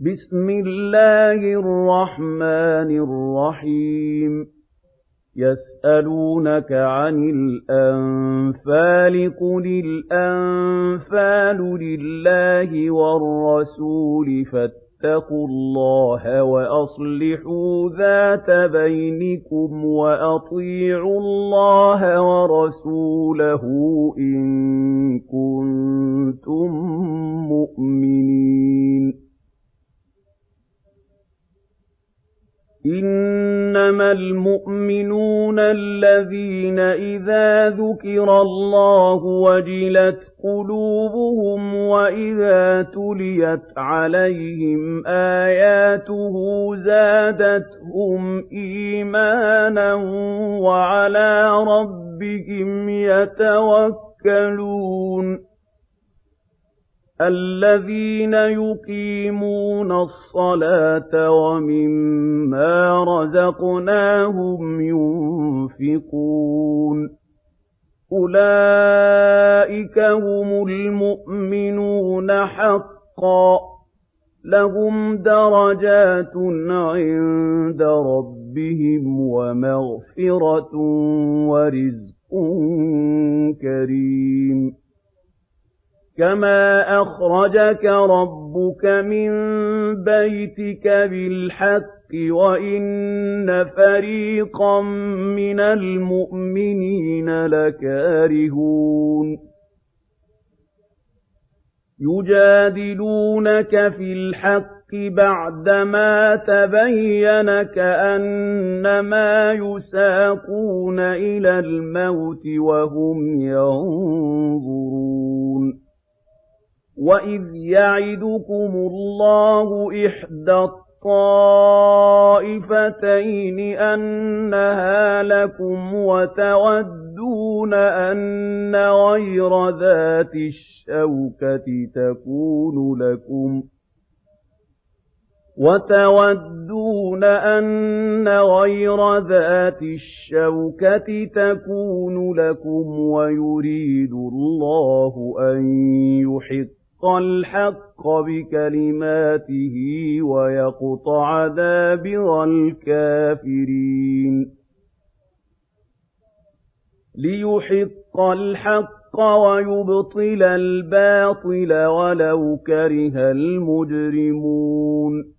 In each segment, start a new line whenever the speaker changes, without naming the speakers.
بِسْمِ اللَّهِ الرَّحْمَٰنِ الرَّحِيمِ. يَسْأَلُونَكَ عَنِ الْأَنفَالِ ۖ قُلِ الْأَنفَالُ لِلَّهِ وَالرَّسُولِ فَاتَّقُوا اللَّهَ وَأَصْلِحُوا ذَاتَ بَيْنِكُمْ وَأَطِيعُوا اللَّهَ وَرَسُولَهُ إِن كُنتُم مُّؤْمِنِينَ. إِنَّمَا الْمُؤْمِنُونَ الَّذِينَ إِذَا ذُكِرَ اللَّهُ وَجِلَتْ قُلُوبُهُمْ وَإِذَا تُلِيَتْ عَلَيْهِمْ آيَاتُهُ زَادَتْهُمْ إِيمَانًا وَعَلَىٰ رَبِّهِمْ يَتَوَكَّلُونَ الَّذِينَ يُقِيمُونَ الصَّلَاةَ وَمِمَّا رَزَقْنَاهُمْ يُنفِقُونَ. أُولَٰئِكَ هُمُ الْمُؤْمِنُونَ حَقًّا ۚ. لَّهُمْ دَرَجَاتٌ عِندَ رَبِّهِمْ وَمَغْفِرَةٌ وَرِزْقٌ كَرِيمٌ. كَمَا أَخْرَجَكَ رَبُّكَ مِن بَيْتِكَ بِالْحَقِّ وَإِنَّ فَرِيقًا مِّنَ الْمُؤْمِنِينَ لَكَارِهُونَ يُجَادِلُونَكَ فِي الْحَقِّ بَعْدَمَا تَبَيَّنَ كَأَنَّمَا يُسَاقُونَ إِلَى الْمَوْتِ وَهُمْ يَنظُرُونَ وَإِذْ يَعِدُكُمُ اللَّهُ إِحْدَى الطَّائِفَتَيْنِ أَنَّهَا لَكُمْ وَتَوَدُّونَ أَنَّ غَيْرَ ذَاتِ الشَّوْكَةِ تَكُونُ لَكُمْ وَتَوَدُّونَ أَنَّ غَيْرَ ذَاتِ الشَّوْكَةِ تَكُونُ لَكُمْ وَيُرِيدُ اللَّهُ أَن يُحِقَّ الْحَقَّ بِكَلِمَاتِهِ وَيَقْطَعَ دَابِرَ الْكَافِرِينَ. لِيُحِقَّ الْحَقَّ وَيُبْطِلَ الْبَاطِلَ وَلَوْ كَرِهَ الْمُجْرِمُونَ.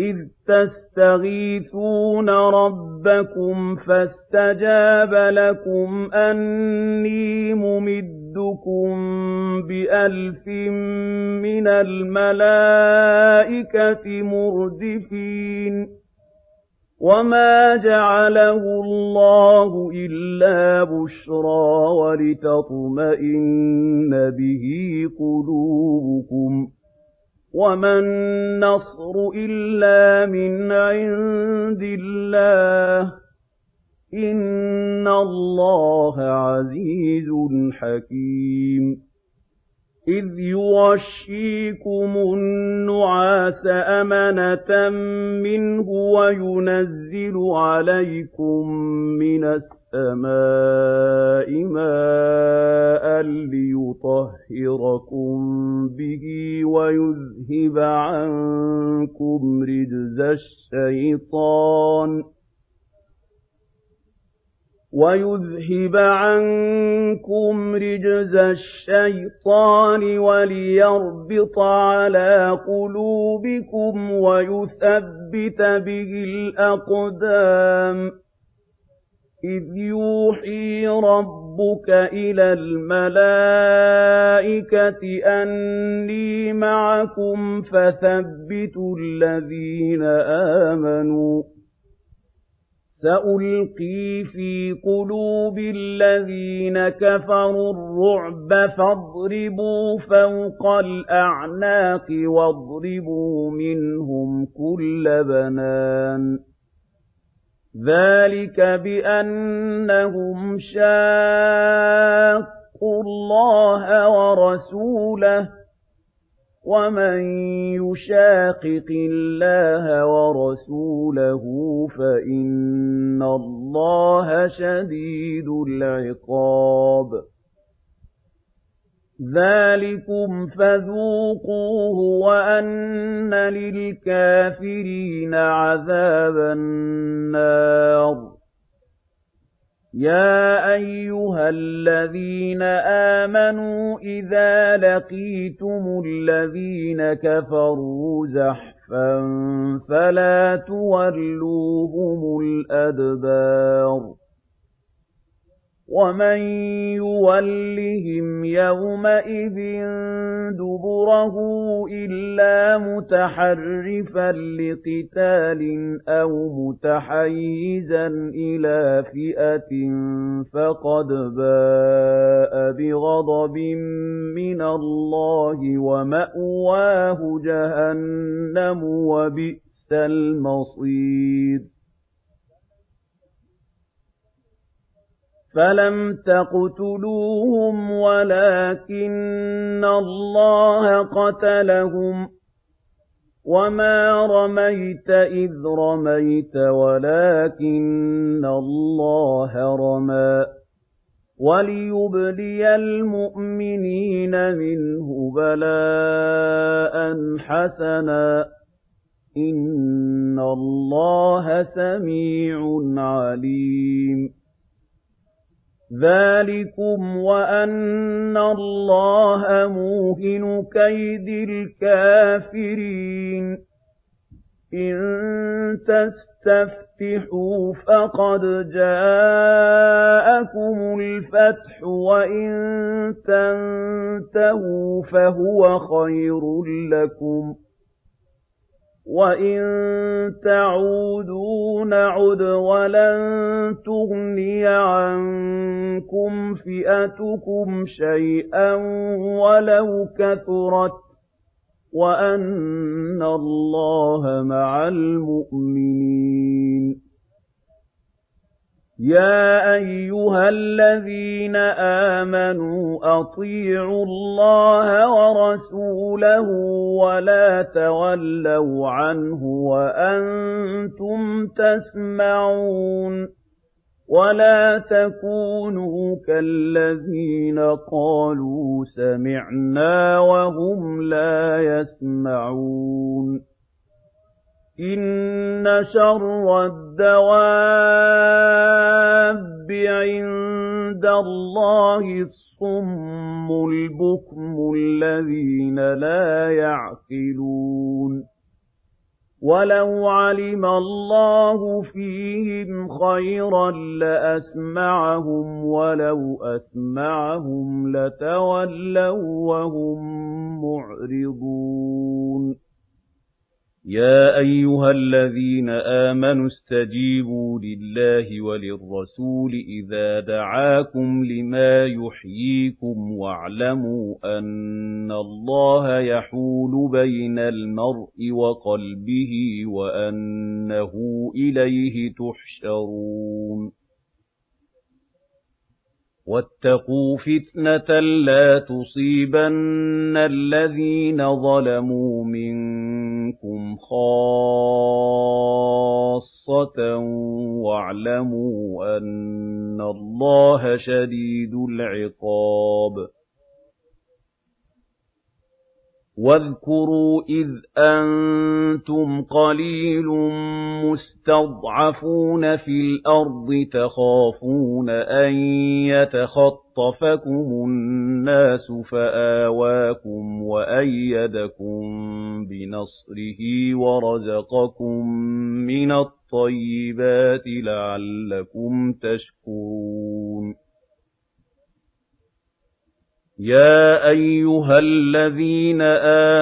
إِذْ تَسْتَغِيثُونَ رَبَّكُمْ فَاسْتَجَابَ لَكُمْ أَنِّي مُمِدُّكُم بِأَلْفٍ مِّنَ الْمَلَائِكَةِ مُرْدِفِينَ وَمَا جَعَلَهُ اللَّهُ إِلَّا بُشْرَىٰ وَلِتَطْمَئِنَّ بِهِ قُلُوبُكُمْ ۚ وَمَا النَّصْرُ إِلَّا مِنْ عِندِ اللَّهِ ۚ إِنَّ اللَّهَ عَزِيزٌ حَكِيمٌ إِذْ يُغَشِّيكُمُ النُّعَاسَ أَمَنَةً مِّنْهُ وَيُنَزِّلُ عَلَيْكُم مِّنَ السَّمَاءِ مَاءً لِّيُطَهِّرَكُم بِهِ وَيُذْهِبَ عَنكُمْ رِجْزَ الشَّيْطَانِ وَيُذْهِبَ عَنكُمْ رِجْزَ الشَّيْطَانِ وَلِيَرْبِطَ عَلَىٰ قُلُوبِكُمْ وَيُثَبِّتَ بِهِ الْأَقْدَامَ إِذْ يُوحِي رَبُّكَ إِلَى الْمَلَائِكَةِ أَنِّي مَعَكُمْ فَثَبِّتُوا الَّذِينَ آمَنُوا ۚ سَأُلْقِي فِي قُلُوبِ الَّذِينَ كَفَرُوا الرُّعْبَ فَاضْرِبُوا فَوْقَ الْأَعْنَاقِ وَاضْرِبُوا مِنْهُمْ كُلَّ بَنَانٍ ذَٰلِكَ بِأَنَّهُمْ شَاقُّوا اللَّهَ وَرَسُولَهُ ۖ وَمَن يُشَاقِقِ اللَّهَ وَرَسُولَهُ فَإِنَّ اللَّهَ شَدِيدُ الْعِقَابِ ذَٰلِكُمْ فَذُوقُوهُ وَأَنَّ لِلْكَافِرِينَ عَذَابَ النَّارِ. يَا أَيُّهَا الَّذِينَ آمَنُوا إِذَا لَقِيتُمُ الَّذِينَ كَفَرُوا زَحْفًا فَلَا تُوَلُّوهُمُ الْأَدْبَارَ. وَمَن يُوَلِّهِمْ يَوْمَئِذٍ دُبُرَهُ إِلَّا مُتَحَرِّفًا لِّقِتَالٍ أَوْ مُتَحَيِّزًا إِلَىٰ فِئَةٍ فَقَدْ بَاءَ بِغَضَبٍ مِّنَ اللَّهِ وَمَأْوَاهُ جَهَنَّمُ ۖ وَبِئْسَ الْمَصِيرُ فَلَمْ تَقْتُلُوهُمْ وَلَٰكِنَّ اللَّهَ قَتَلَهُمْ ۚ وَمَا رَمَيْتَ إِذْ رَمَيْتَ وَلَٰكِنَّ اللَّهَ رَمَىٰ وَلِيُبْلِيَ الْمُؤْمِنِينَ مِنْهُ بَلَاءً حَسَنًا ۚ إِنَّ اللَّهَ سَمِيعٌ عَلِيمٌ ذَٰلِكُمْ وَأَنَّ اللَّهَ مُوهِنُ كَيْدِ الْكَافِرِينَ إِن تَسْتَفْتِحُوا فَقَدْ جَاءَكُمُ الْفَتْحُ وَإِن تَنتَهُوا فَهُوَ خَيْرٌ لَّكُمْ ۖ وَإِن تَعُودُوا نَعُدْ وَلَن تُغْنِيَ عَنكُمْ فِئَتُكُمْ شَيْئًا وَلَوْ كَثُرَتْ وَأَنَّ اللَّهَ مَعَ الْمُؤْمِنِينَ يَا أَيُّهَا الَّذِينَ آمَنُوا أَطِيعُوا اللَّهَ وَرَسُولَهُ وَلَا تَوَلَّوْا عَنْهُ وَأَنتُمْ تَسْمَعُونَ وَلَا تَكُونُوا كَالَّذِينَ قَالُوا سَمِعْنَا وَهُمْ لَا يَسْمَعُونَ إِنَّ شَرَّ الدَّوَابِّ عِندَ اللَّهِ الصُّمُّ الْبُكْمُ الَّذِينَ لَا يَعْقِلُونَ وَلَوْ عَلِمَ اللَّهُ فِيهِمْ خَيْرًا لَّأَسْمَعَهُمْ وَلَوْ أَسْمَعَهُمْ لَتَوَلَّوا وَّهُم مُّعْرِضُونَ يَا أَيُّهَا الَّذِينَ آمَنُوا اسْتَجِيبُوا لِلَّهِ وَلِلرَّسُولِ إِذَا دَعَاكُمْ لِمَا يُحْيِيكُمْ وَاعْلَمُوا أَنَّ اللَّهَ يَحُولُ بَيْنَ الْمَرْءِ وَقَلْبِهِ وَأَنَّهُ إِلَيْهِ تُحْشَرُونَ وَاتَّقُوا فِتْنَةً لَّا تُصِيبَنَّ الَّذِينَ ظَلَمُوا مِنكُمْ خَاصَّةً وَاعْلَمُوا أَنَّ اللَّهَ شَدِيدُ الْعِقَابِ. وَاذْكُرُوا إِذْ أَنتُمْ قَلِيلٌ مُّسْتَضْعَفُونَ فِي الْأَرْضِ تَخَافُونَ أَن يَتَخَطَّفَكُمُ النَّاسُ فَآوَاكُمْ وَأَيَّدَكُم بِنَصْرِهِ وَرَزَقَكُم مِّنَ الطَّيِّبَاتِ لَعَلَّكُمْ تَشْكُرُونَ يَا أَيُّهَا الَّذِينَ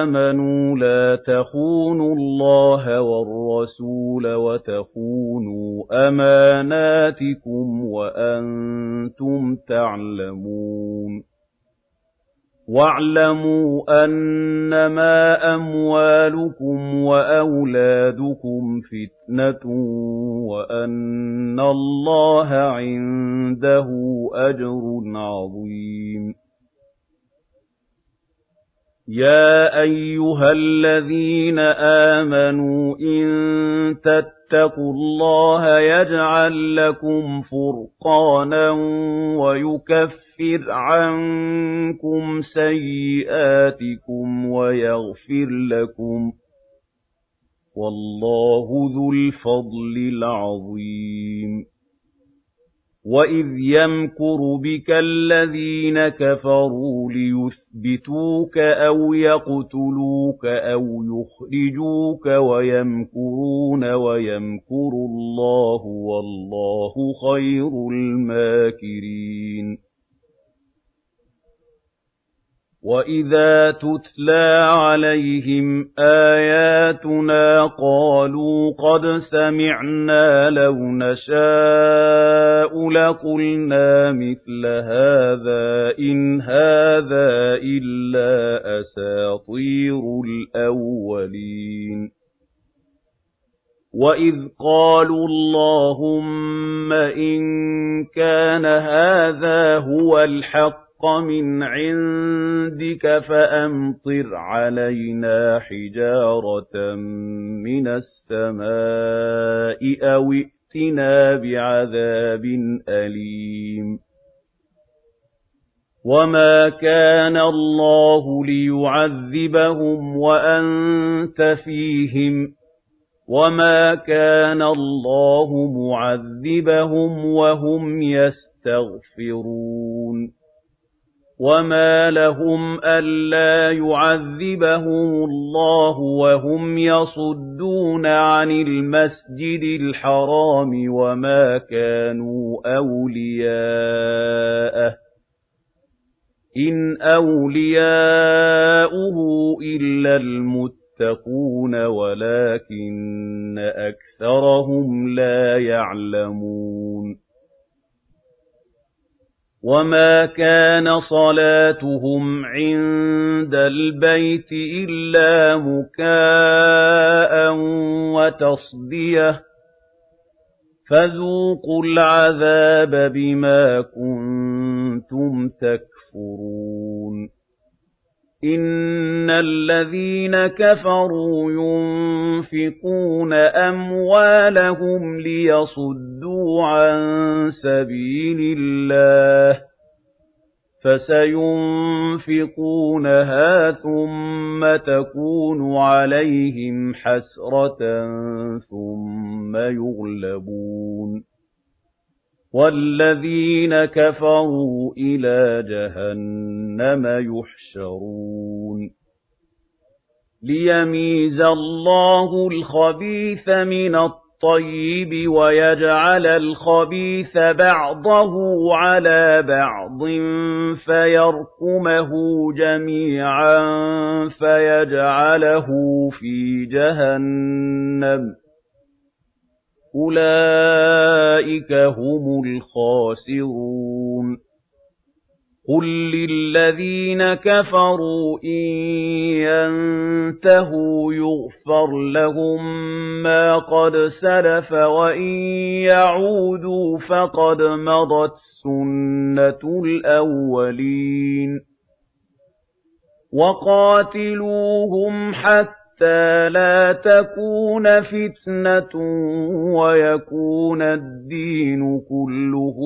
آمَنُوا لَا تَخُونُوا اللَّهَ وَالرَّسُولَ وَتَخُونُوا أَمَانَاتِكُمْ وَأَنتُمْ تَعْلَمُونَ وَاعْلَمُوا أَنَّمَا أَمْوَالُكُمْ وَأَوْلَادُكُمْ فِتْنَةٌ وَأَنَّ اللَّهَ عِندَهُ أَجْرٌ عَظِيمٌ يَا أَيُّهَا الَّذِينَ آمَنُوا إِن تَتَّقُوا اللَّهَ يَجْعَل لَّكُمْ فُرْقَانًا وَيُكَفِّرْ عَنكُمْ سَيِّئَاتِكُمْ وَيَغْفِرْ لَكُمْ ۗ وَاللَّهُ ذُو الْفَضْلِ الْعَظِيمِ وَإِذْ يَمْكُرُ بِكَ الَّذِينَ كَفَرُوا لِيُثْبِتُوكَ أَوْ يَقْتُلُوكَ أَوْ يُخْرِجُوكَ وَيَمْكُرُونَ وَيَمْكُرُ اللَّهُ وَاللَّهُ خَيْرُ الْمَاكِرِينَ وَإِذَا تُتْلَىٰ عَلَيْهِمْ آيَاتُنَا قَالُوا قَدْ سَمِعْنَا لَوْ نَشَاءُ لَقُلْنَا مِثْلَ هَٰذَا إِنْ هَٰذَا إِلَّا أَسَاطِيرُ الْأَوَّلِينَ وَإِذْ قَالُوا اللَّهُمَّ إِن كَانَ هَٰذَا هُوَ الْحَقَّ الْحَقَّ مِنْ عِندِكَ فَأَمْطِرْ عَلَيْنَا حِجَارَةً مِّنَ السَّمَاءِ أَوِ ائْتِنَا بِعَذَابٍ أَلِيمٍ. وَمَا كَانَ اللَّهُ لِيُعَذِّبَهُمْ وَأَنتَ فِيهِمْ ۚ. وَمَا كَانَ اللَّهُ مُعَذِّبَهُمْ وَهُمْ يَسْتَغْفِرُونَ. وَمَا لَهُمْ أَلَّا يُعَذِّبَهُمُ اللَّهُ وَهُمْ يَصُدُّونَ عَنِ الْمَسْجِدِ الْحَرَامِ وَمَا كَانُوا أَوْلِيَاءَهُ ۚ إِنْ أَوْلِيَاؤُهُ إِلَّا الْمُتَّقُونَ وَلَٰكِنَّ أَكْثَرَهُمْ لَا يَعْلَمُونَ وَمَا كَانَ صَلَاتُهُمْ عِندَ الْبَيْتِ إِلَّا مُكَاءً وَتَصْدِيَةً فَذُوقُوا الْعَذَابَ بِمَا كُنتُمْ تَكْفُرُونَ إِنَّ الَّذِينَ كَفَرُوا يُنفِقُونَ أَمْوَالَهُمْ لِيَصُدُّوا عَن سَبِيلِ اللَّهِ فَسَيُنفِقُونَهَا ثُمَّ تَكُونُ عَلَيْهِمْ حَسْرَةً ثُمَّ يُغْلَبُونَ وَالَّذِينَ كَفَرُوا إِلَىٰ جَهَنَّمَ يُحْشَرُونَ. لِيَمِيزَ اللَّهُ الْخَبِيثَ مِنَ الطَّيِّبِ وَيَجْعَلَ الْخَبِيثَ بَعْضَهُ عَلَىٰ بَعْضٍ فَيَرْكُمَهُ جَمِيعًا فَيَجْعَلَهُ فِي جَهَنَّمَ. أُولَٰئِكَ هُمُ الْخَاسِرُونَ قُل لِّلَّذِينَ كَفَرُوا إِن يَنتَهُوا يُغْفَرْ لَهُم مَّا قَدْ سَلَفَ وَإِن يَعُودُوا فَقَدْ مَضَتْ سُنَّةُ الْأَوَّلِينَ وَقَاتِلُوهُمْ حَتَّىٰ حَتَّىٰ لَا تَكُونَ فِتْنَةٌ وَيَكُونَ الدِّينُ كُلُّهُ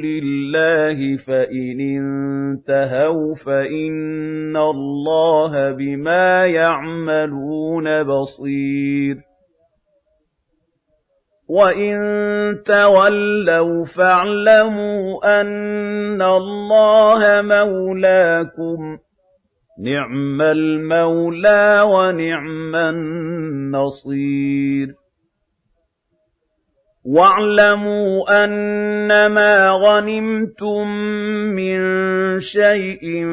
لِلَّهِ فَإِنِ انتَهَوْا فَإِنَّ اللَّهَ بِمَا يَعْمَلُونَ بَصِيرٌ وَإِن تَوَلَّوْا فَاعْلَمُوا أَنَّ اللَّهَ مَوْلَاكُمْ نِعْمَ الْمَوْلَىٰ وَنِعْمَ النَّصِيرُ وَاعْلَمُوا أَنَّمَا غَنِمْتُم مِّن شَيْءٍ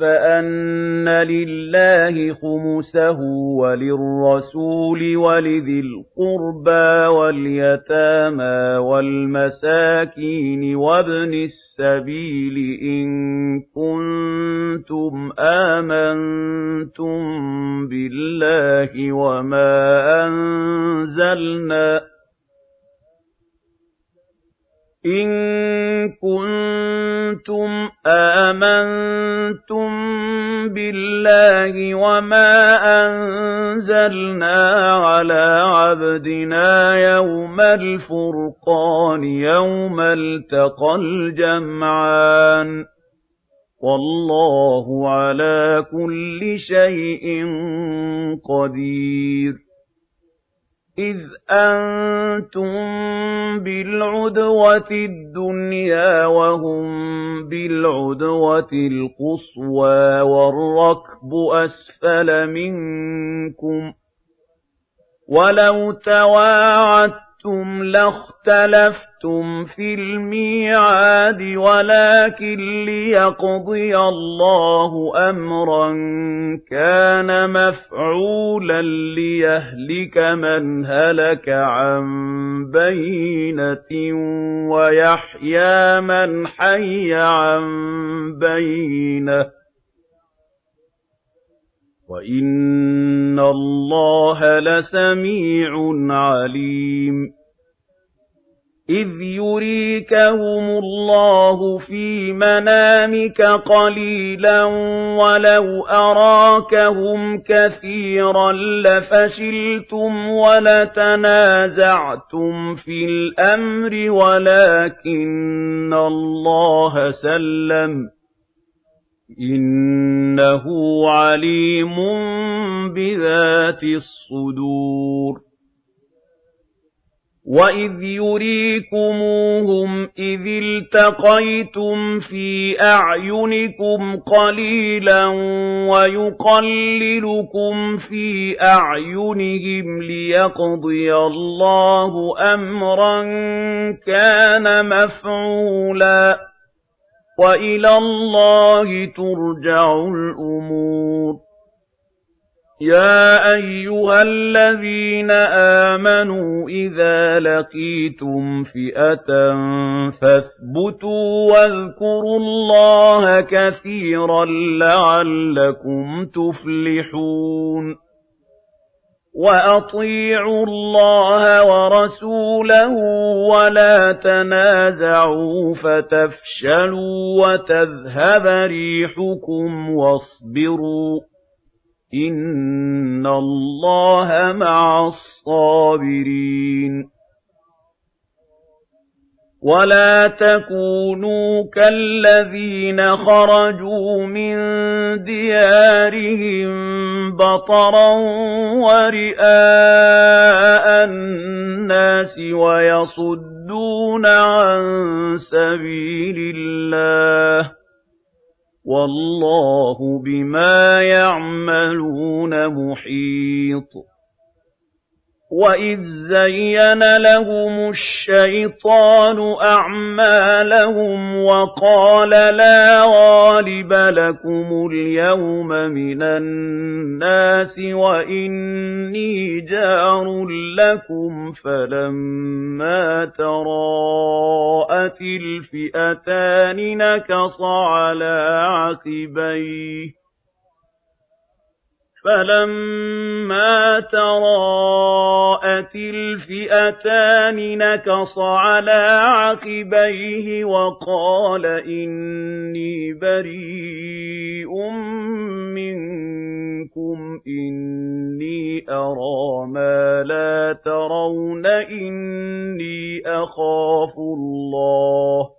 فَأَنَّ لِلَّهِ خُمُسَهُ وَلِلرَّسُولِ وَلِذِي الْقُرْبَىٰ وَالْيَتَامَىٰ وَالْمَسَاكِينِ وَابْنِ السَّبِيلِ إِن كُنتُمْ آمَنتُم بِاللَّهِ وَمَا أَنزَلْنَا إِن كُنتُمْ آمَنتُم بِاللَّهِ وَمَا أَنزَلْنَا عَلَىٰ عَبْدِنَا يَوْمَ الْفُرْقَانِ يَوْمَ الْتَقَى الْجَمْعَانِ ۗ وَاللَّهُ عَلَىٰ كُلِّ شَيْءٍ قَدِيرٌ إِذْ أَنتُم بِالْعُدْوَةِ الدُّنْيَا وَهُم بِالْعُدْوَةِ الْقُصْوَىٰ وَالرَّكْبُ أَسْفَلَ مِنكُمْ ۚ وَلَوْ تَوَاعَدتُّمْ لَاخْتَلَفْتُمْ فِي الْمِيعَادِ وَلَٰكِن لِّيَقْضِيَ اللَّهُ أَمْرًا كَانَ مَفْعُولًا لِّيَهْلِكَ مَنْ هَلَكَ عَن بَيِّنَةٍ وَيَحْيَىٰ مَنْ حَيَّ عَن بَيِّنَةٍ ۗ وَإِنَّ اللَّهَ لَسَمِيعٌ عَلِيمٌ إِذْ يُرِيكَهُمُ اللَّهُ فِي مَنَامِكَ قَلِيلًا وَلَوْ أَرَاكَهُمْ كَثِيرًا لَّفَشِلْتُمْ وَلَتَنَازَعْتُمْ فِي الْأَمْرِ وَلَٰكِنَّ اللَّهَ سَلَّمَ ۗ إِنَّهُ عَلِيمٌ بِذَاتِ الصُّدُورِ. وَإِذْ يُرِيكُمُوهُمْ إِذِ الْتَقَيْتُمْ فِي أَعْيُنِكُمْ قَلِيلًا وَيُقَلِّلُكُمْ فِي أَعْيُنِهِمْ لِيَقْضِيَ اللَّهُ أَمْرًا كَانَ مَفْعُولًا. وَإِلَى اللَّهِ تُرْجَعُ الْأُمُورُ. يَا أَيُّهَا الَّذِينَ آمَنُوا إِذَا لَقِيتُمْ فِئَةً فَاثْبُتُوا وَاذْكُرُوا اللَّهَ كَثِيرًا لَّعَلَّكُمْ تُفْلِحُونَ. وَأَطِيعُوا اللَّهَ وَرَسُولَهُ وَلَا تَنَازَعُوا فَتَفْشَلُوا وَتَذْهَبَ رِيحُكُمْ وَاصْبِرُوا إِنَّ اللَّهَ مَعَ الصَّابِرِينَ وَلَا تَكُونُوا كَالَّذِينَ خَرَجُوا مِن دِيَارِهِم بَطَرًا وَرِئَاءَ النَّاسِ وَيَصُدُّونَ عَن سَبِيلِ اللَّهِ وَاللَّهُ بِمَا يَعْمَلُونَ مُحِيطٌ وَإِذْ زَيَّنَ لَهُمُ الشَّيْطَانُ أَعْمَالَهُمْ وَقَالَ لَا غَالِبَ لَكُمُ الْيَوْمَ مِنَ النَّاسِ وَإِنِّي جَارٌ لَّكُمْ فَلَمَّا تَرَاءَتِ الْفِئَتَانِ نَكَصَ عَلَىٰ عَقِبَيْهِ فَلَمَّا تَرَاءَتِ الْفِئَتَانِ نَكَصَ عَلَىٰ عَقِبَيْهِ وَقَالَ إِنِّي بَرِيءٌ مِّنكُمْ إِنِّي أَرَىٰ مَا لَا تَرَوْنَ إِنِّي أَخَافُ اللَّهَ ۚ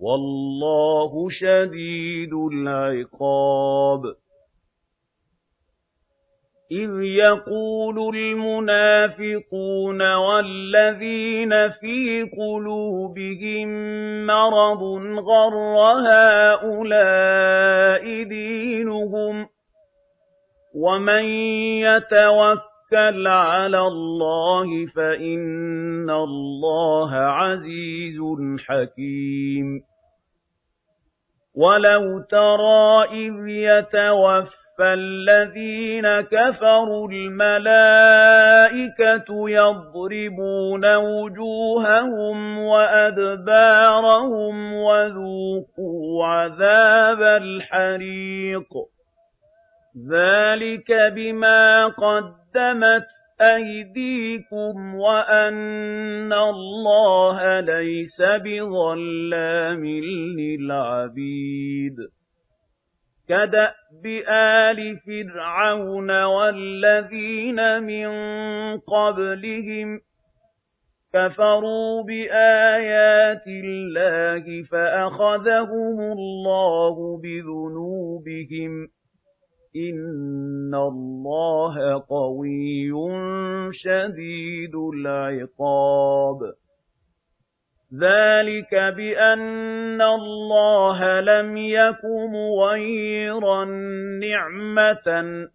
وَاللَّهُ شَدِيدُ الْعِقَابِ إِذْ يَقُولُ الْمُنَافِقُونَ وَالَّذِينَ فِي قُلُوبِهِم مَّرَضٌ غَرَّ هَٰؤُلَاءِ دِينُهُمْ ۗ وَمَن يَتَوَكَّلْ عَلَى اللَّهِ فَإِنَّ اللَّهَ عَزِيزٌ حَكِيمٌ وَلَوْ تَرَىٰ إِذْ يَتَوَفَّى فَالَّذِينَ كَفَرُوا الْمَلَائِكَةُ يَضْرِبُونَ وُجُوهَهُمْ وَأَدْبَارَهُمْ وَذُوقُوا عَذَابَ الْحَرِيقِ. ذَٰلِكَ بِمَا قَدَّمَتْ أَيْدِيكُمْ وَأَنَّ اللَّهَ لَيْسَ بِظَلَّامٍ لِّلْعَبِيدِ. كَدَأْبِ آلِ فِرْعَوْنَ وَالَّذِينَ مِن قَبْلِهِمْ كَفَرُوا بِآيَاتِ اللَّهِ فَأَخَذَهُمُ اللَّهُ بِذُنُوبِهِمْ إِنَّ اللَّهَ قَوِيٌّ شَدِيدُ الْعِقَابِ ذَلِكَ بِأَنَّ اللَّهَ لَمْ يَكُ مُغَيِّرًا نِّعْمَةً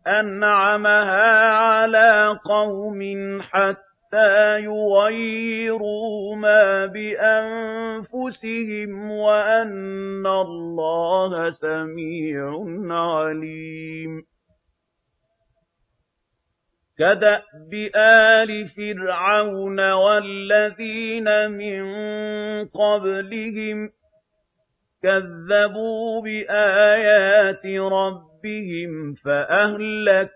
أَنْعَمَهَا عَلَىٰ قَوْمٍ حَتَّىٰ يُغَيِّرُوا مَا بِأَنفُسِهِمْ وَأَنَّ اللَّهَ سَمِيعٌ عَلِيمٌ كَدَأْبِ آلِ فِرْعَوْنَ وَالَّذِينَ مِن قَبْلِهِمْ كَذَّبُوا بِآيَاتِ رَبِّهِمْ فَأَهْلَكْنَاهُم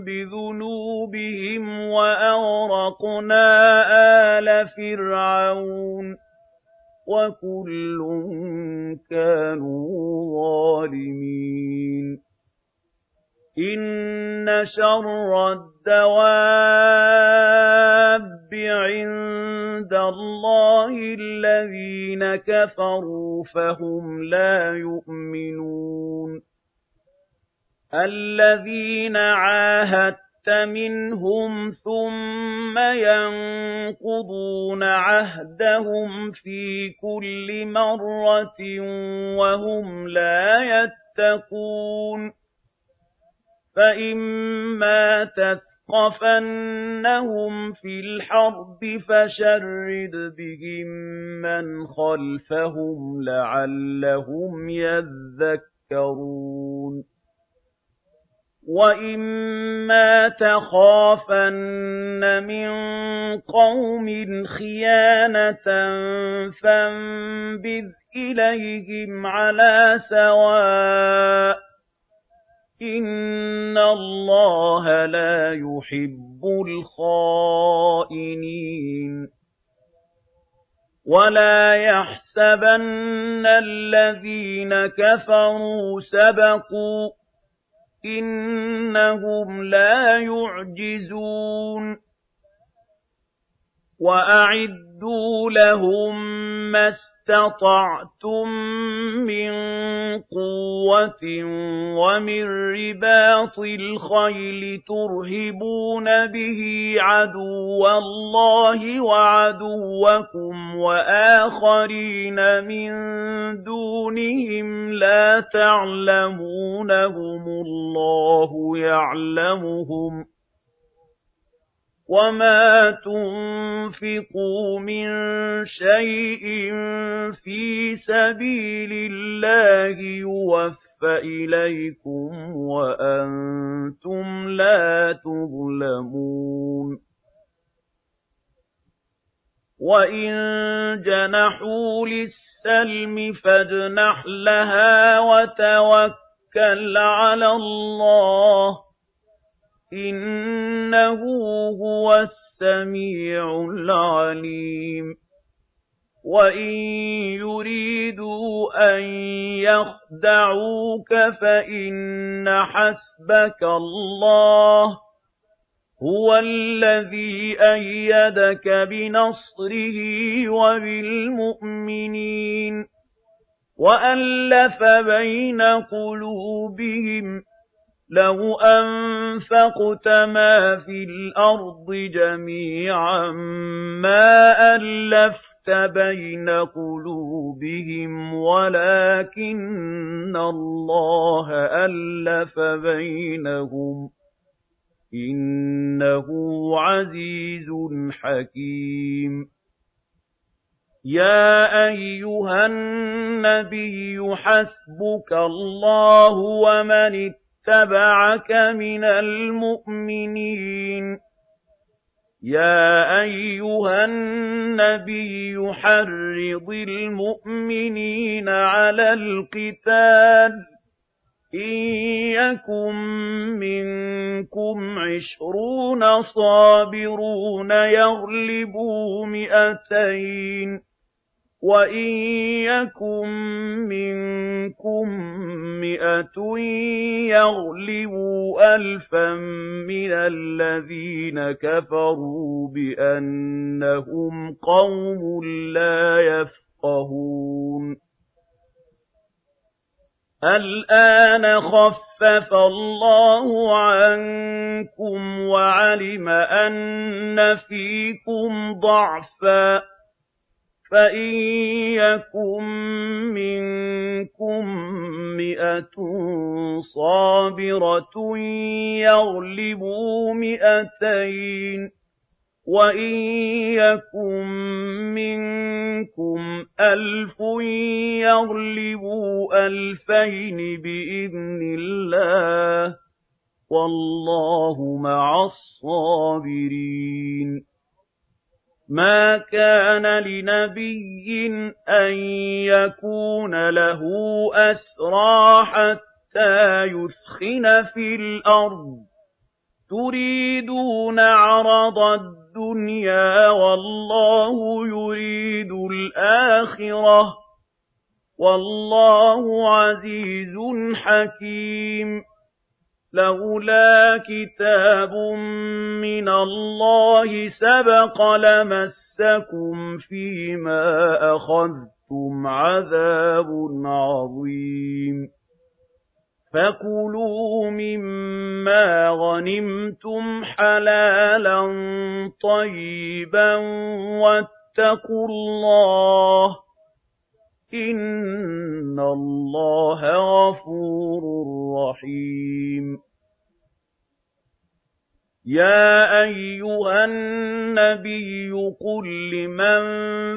بِذُنُوبِهِمْ وَأَغْرَقْنَا آلَ فِرْعَوْنَ وَكُلٌّ كَانُوا ظَالِمِينَ إِنَّ شَرَّ الدَّوَابِّ عِندَ اللَّهِ الَّذِينَ كَفَرُوا فَهُمْ لَا يُؤْمِنُونَ. الَّذِينَ عَاهَدتَّ مِنْهُمْ ثُمَّ يَنقُضُونَ عَهْدَهُمْ فِي كُلِّ مَرَّةٍ وَهُمْ لَا يَتَّقُونَ. فَإِمَّا تَثْقَفَنَّهُمْ فِي الْحَرْبِ فَشَرِّدْ بِهِم مَّنْ خَلْفَهُمْ لَعَلَّهُمْ يَذَّكَّرُونَ وَإِمَّا تَخَافَنَّ مِن قَوْمٍ خِيَانَةً فَانبِذْ إِلَيْهِمْ عَلَىٰ سَوَاءٍ إِنَّ اللَّهَ لَا يُحِبُّ الْخَائِنِينَ وَلَا يَحْسَبَنَّ الَّذِينَ كَفَرُوا سَبَقُوا إِنَّهُمْ لَا يُعْجِزُونَ وَأَعِدُّوا لَهُم مَّا اسْتَطَعْتُم مِّن قُوَّةٍ وَمِن رِّبَاطِ الْخَيْلِ تُرْهِبُونَ بِهِ عَدُوَّ اللَّهِ وَعَدُوَّكُمْ وَآخَرِينَ مِن دُونِهِمْ لَا تَعْلَمُونَهُمُ اللَّهُ يَعْلَمُهُمْ ۚ وَمَا تُنفِقُوا مِن شَيْءٍ فِي سَبِيلِ اللَّهِ يُوَفَّ إِلَيْكُمْ وَأَنتُمْ لَا تُظْلَمُونَ وَإِن جَنَحُوا لِلسَّلْمِ فَاجْنَحْ لَهَا وَتَوَكَّلْ عَلَى اللَّهِ إِنَّهُ هُوَ السَّمِيعُ الْعَلِيمُ. وَإِن يُرِيدُوا أَن يَخْدَعُوكَ فَإِنَّ حَسْبَكَ اللَّهُ هُوَ الَّذِي أَيَّدَكَ بِنَصْرِهِ وَبِالْمُؤْمِنِينَ وَأَلَّفَ بَيْنَ قُلُوبِهِمْ لَوْ أَنفَقْتَ مَا فِي الْأَرْضِ جَمِيعًا مَّا أَلَّفْتَ بَيْنَ قُلُوبِهِمْ وَلَٰكِنَّ اللَّهَ أَلَّفَ بَيْنَهُمْ ۚ إِنَّهُ عَزِيزٌ حَكِيمٌ يَا أَيُّهَا النَّبِيُّ حَسْبُكَ اللَّهُ وَمَنِ اتَّبَعَكَ مِنَ الْمُؤْمِنِينَ. يَا أَيُّهَا النَّبِيُّ حَرِّضِ الْمُؤْمِنِينَ عَلَى الْقِتَالِ. إِن يَكُن مِّنكُمْ عشرون صابرون يغلبوا مئتين. وَإِن يَكُن مِّنكُم مِّائَةٌ يَغْلِبُوا أَلْفًا مِّنَ الَّذِينَ كَفَرُوا بِأَنَّهُمْ قَوْمٌ لَّا يَفْقَهُونَ الْآنَ خَفَّفَ اللَّهُ عَنكُمْ وَعَلِمَ أَنَّ فِيكُمْ ضَعْفًا فَإِن يَكُن مِّنكُم مِّائَةٌ صَابِرَةٌ يَغْلِبُوا مِائَتَيْنِ ۚ وَإِن يَكُن مِّنكُمْ أَلْفٌ يَغْلِبُوا أَلْفَيْنِ بِإِذْنِ اللَّهِ ۗ وَاللَّهُ مَعَ الصَّابِرِينَ مَا كَانَ لِنَبِيٍّ أَن يَكُونَ لَهُ أَسْرَىٰ حَتَّىٰ يُثْخِنَ فِي الْأَرْضِ ۚ. تُرِيدُونَ عَرَضَ الدُّنْيَا وَاللَّهُ يُرِيدُ الْآخِرَةَ ۗ. وَاللَّهُ عَزِيزٌ حَكِيمٌ. لَّوْلَا كِتَابٌ مِّنَ اللَّهِ سَبَقَ لَمَسَّكُمْ فِيمَا أَخَذْتُمْ عَذَابٌ عَظِيمٌ. فَكُلُوا مِمَّا غَنِمْتُمْ حَلَالًا طَيِّبًا وَاتَّقُوا اللَّهَ ۚ إِنَّ اللَّهَ غَفُورٌ رَّحِيمٌ يَا أَيُّهَا النَّبِيُّ قُل لِّمَن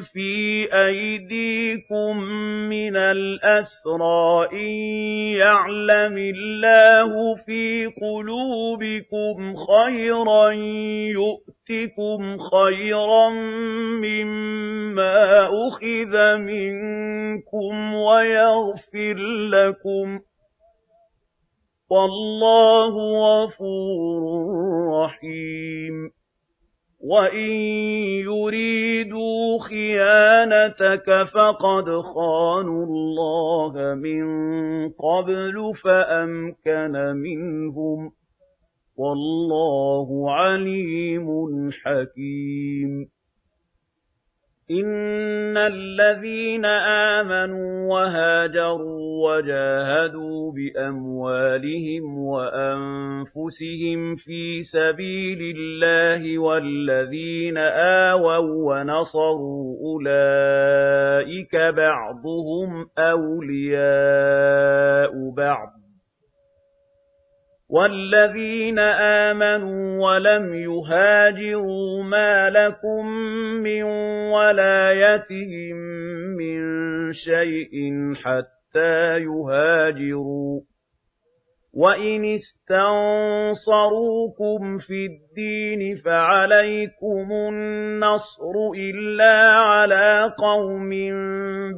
فِي أَيْدِيكُم مِّنَ الْأَسْرَىٰ إِن يَعْلَمِ اللَّهُ فِي قُلُوبِكُمْ خَيْرًا يُؤْتِكُمْ خَيْرًا مِّمَّا أُخِذَ مِنكُمْ وَيَغْفِرْ لَكُمْ ۗ وَاللَّهُ غَفُورٌ رَّحِيمٌ. وَإِن يُرِيدُوا خِيَانَتَكَ فَقَدْ خَانُوا اللَّهَ مِن قَبْلُ فَأَمْكَنَ مِنْهُمْ ۗ وَاللَّهُ عَلِيمٌ حَكِيمٌ. إِنَّ الَّذِينَ آمَنُوا وَهَاجَرُوا وَجَاهَدُوا بِأَمْوَالِهِمْ وَأَنفُسِهِمْ فِي سَبِيلِ اللَّهِ وَالَّذِينَ آوَوا وَّنَصَرُوا أُولَٰئِكَ بَعْضُهُمْ أَوْلِيَاءُ بَعْضٍ وَالَّذِينَ آمَنُوا وَلَمْ يُهَاجِرُوا مَا لَكُم مِّن وَلَايَتِهِم مِّن شَيْءٍ حَتَّىٰ يُهَاجِرُوا ۚ. وَإِنِ اسْتَنصَرُوكُمْ فِي الدِّينِ فَعَلَيْكُمُ النَّصْرُ إِلَّا عَلَىٰ قَوْمٍ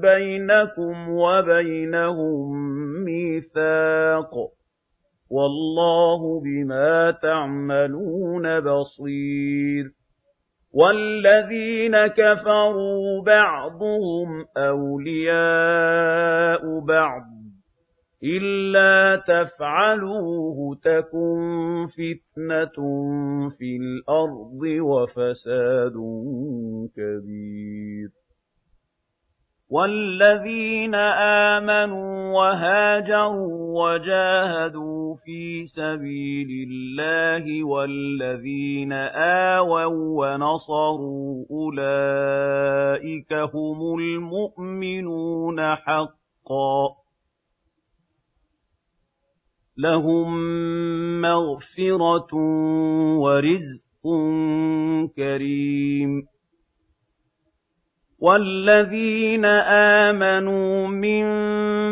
بَيْنَكُمْ وَبَيْنَهُم مِّيثَاقٌ. وَاللَّهُ بِمَا تَعْمَلُونَ بَصِيرٌ. وَالَّذِينَ كَفَرُوا بَعْضُهُمْ أَوْلِيَاءُ بَعْضٍ ۚ إِلَّا تَفْعَلُوهُ تَكُن فِتْنَةٌ فِي الْأَرْضِ وَفَسَادٌ كَبِيرٌ. وَالَّذِينَ آمَنُوا وَهَاجَرُوا وَجَاهَدُوا فِي سَبِيلِ اللَّهِ وَالَّذِينَ آوَوا وَّنَصَرُوا أُولَٰئِكَ هُمُ الْمُؤْمِنُونَ حَقًّا ۚ لَّهُم مَّغْفِرَةٌ وَرِزْقٌ كَرِيمٌ وَالَّذِينَ آمَنُوا مِن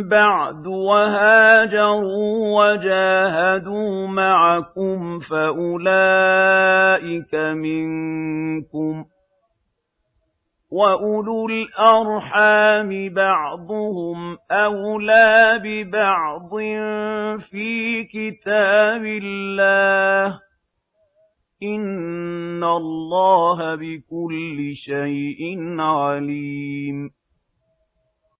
بَعْدُ وَهَاجَرُوا وَجَاهَدُوا مَعَكُمْ فَأُولَٰئِكَ مِنكُمْ ۚ وَأُولُو الْأَرْحَامِ بَعْضُهُمْ أَوْلَىٰ بِبَعْضٍ فِي كِتَابِ اللَّهِ إِنَّ اللَّهَ بِكُلِّ شَيْءٍ عَلِيمٌ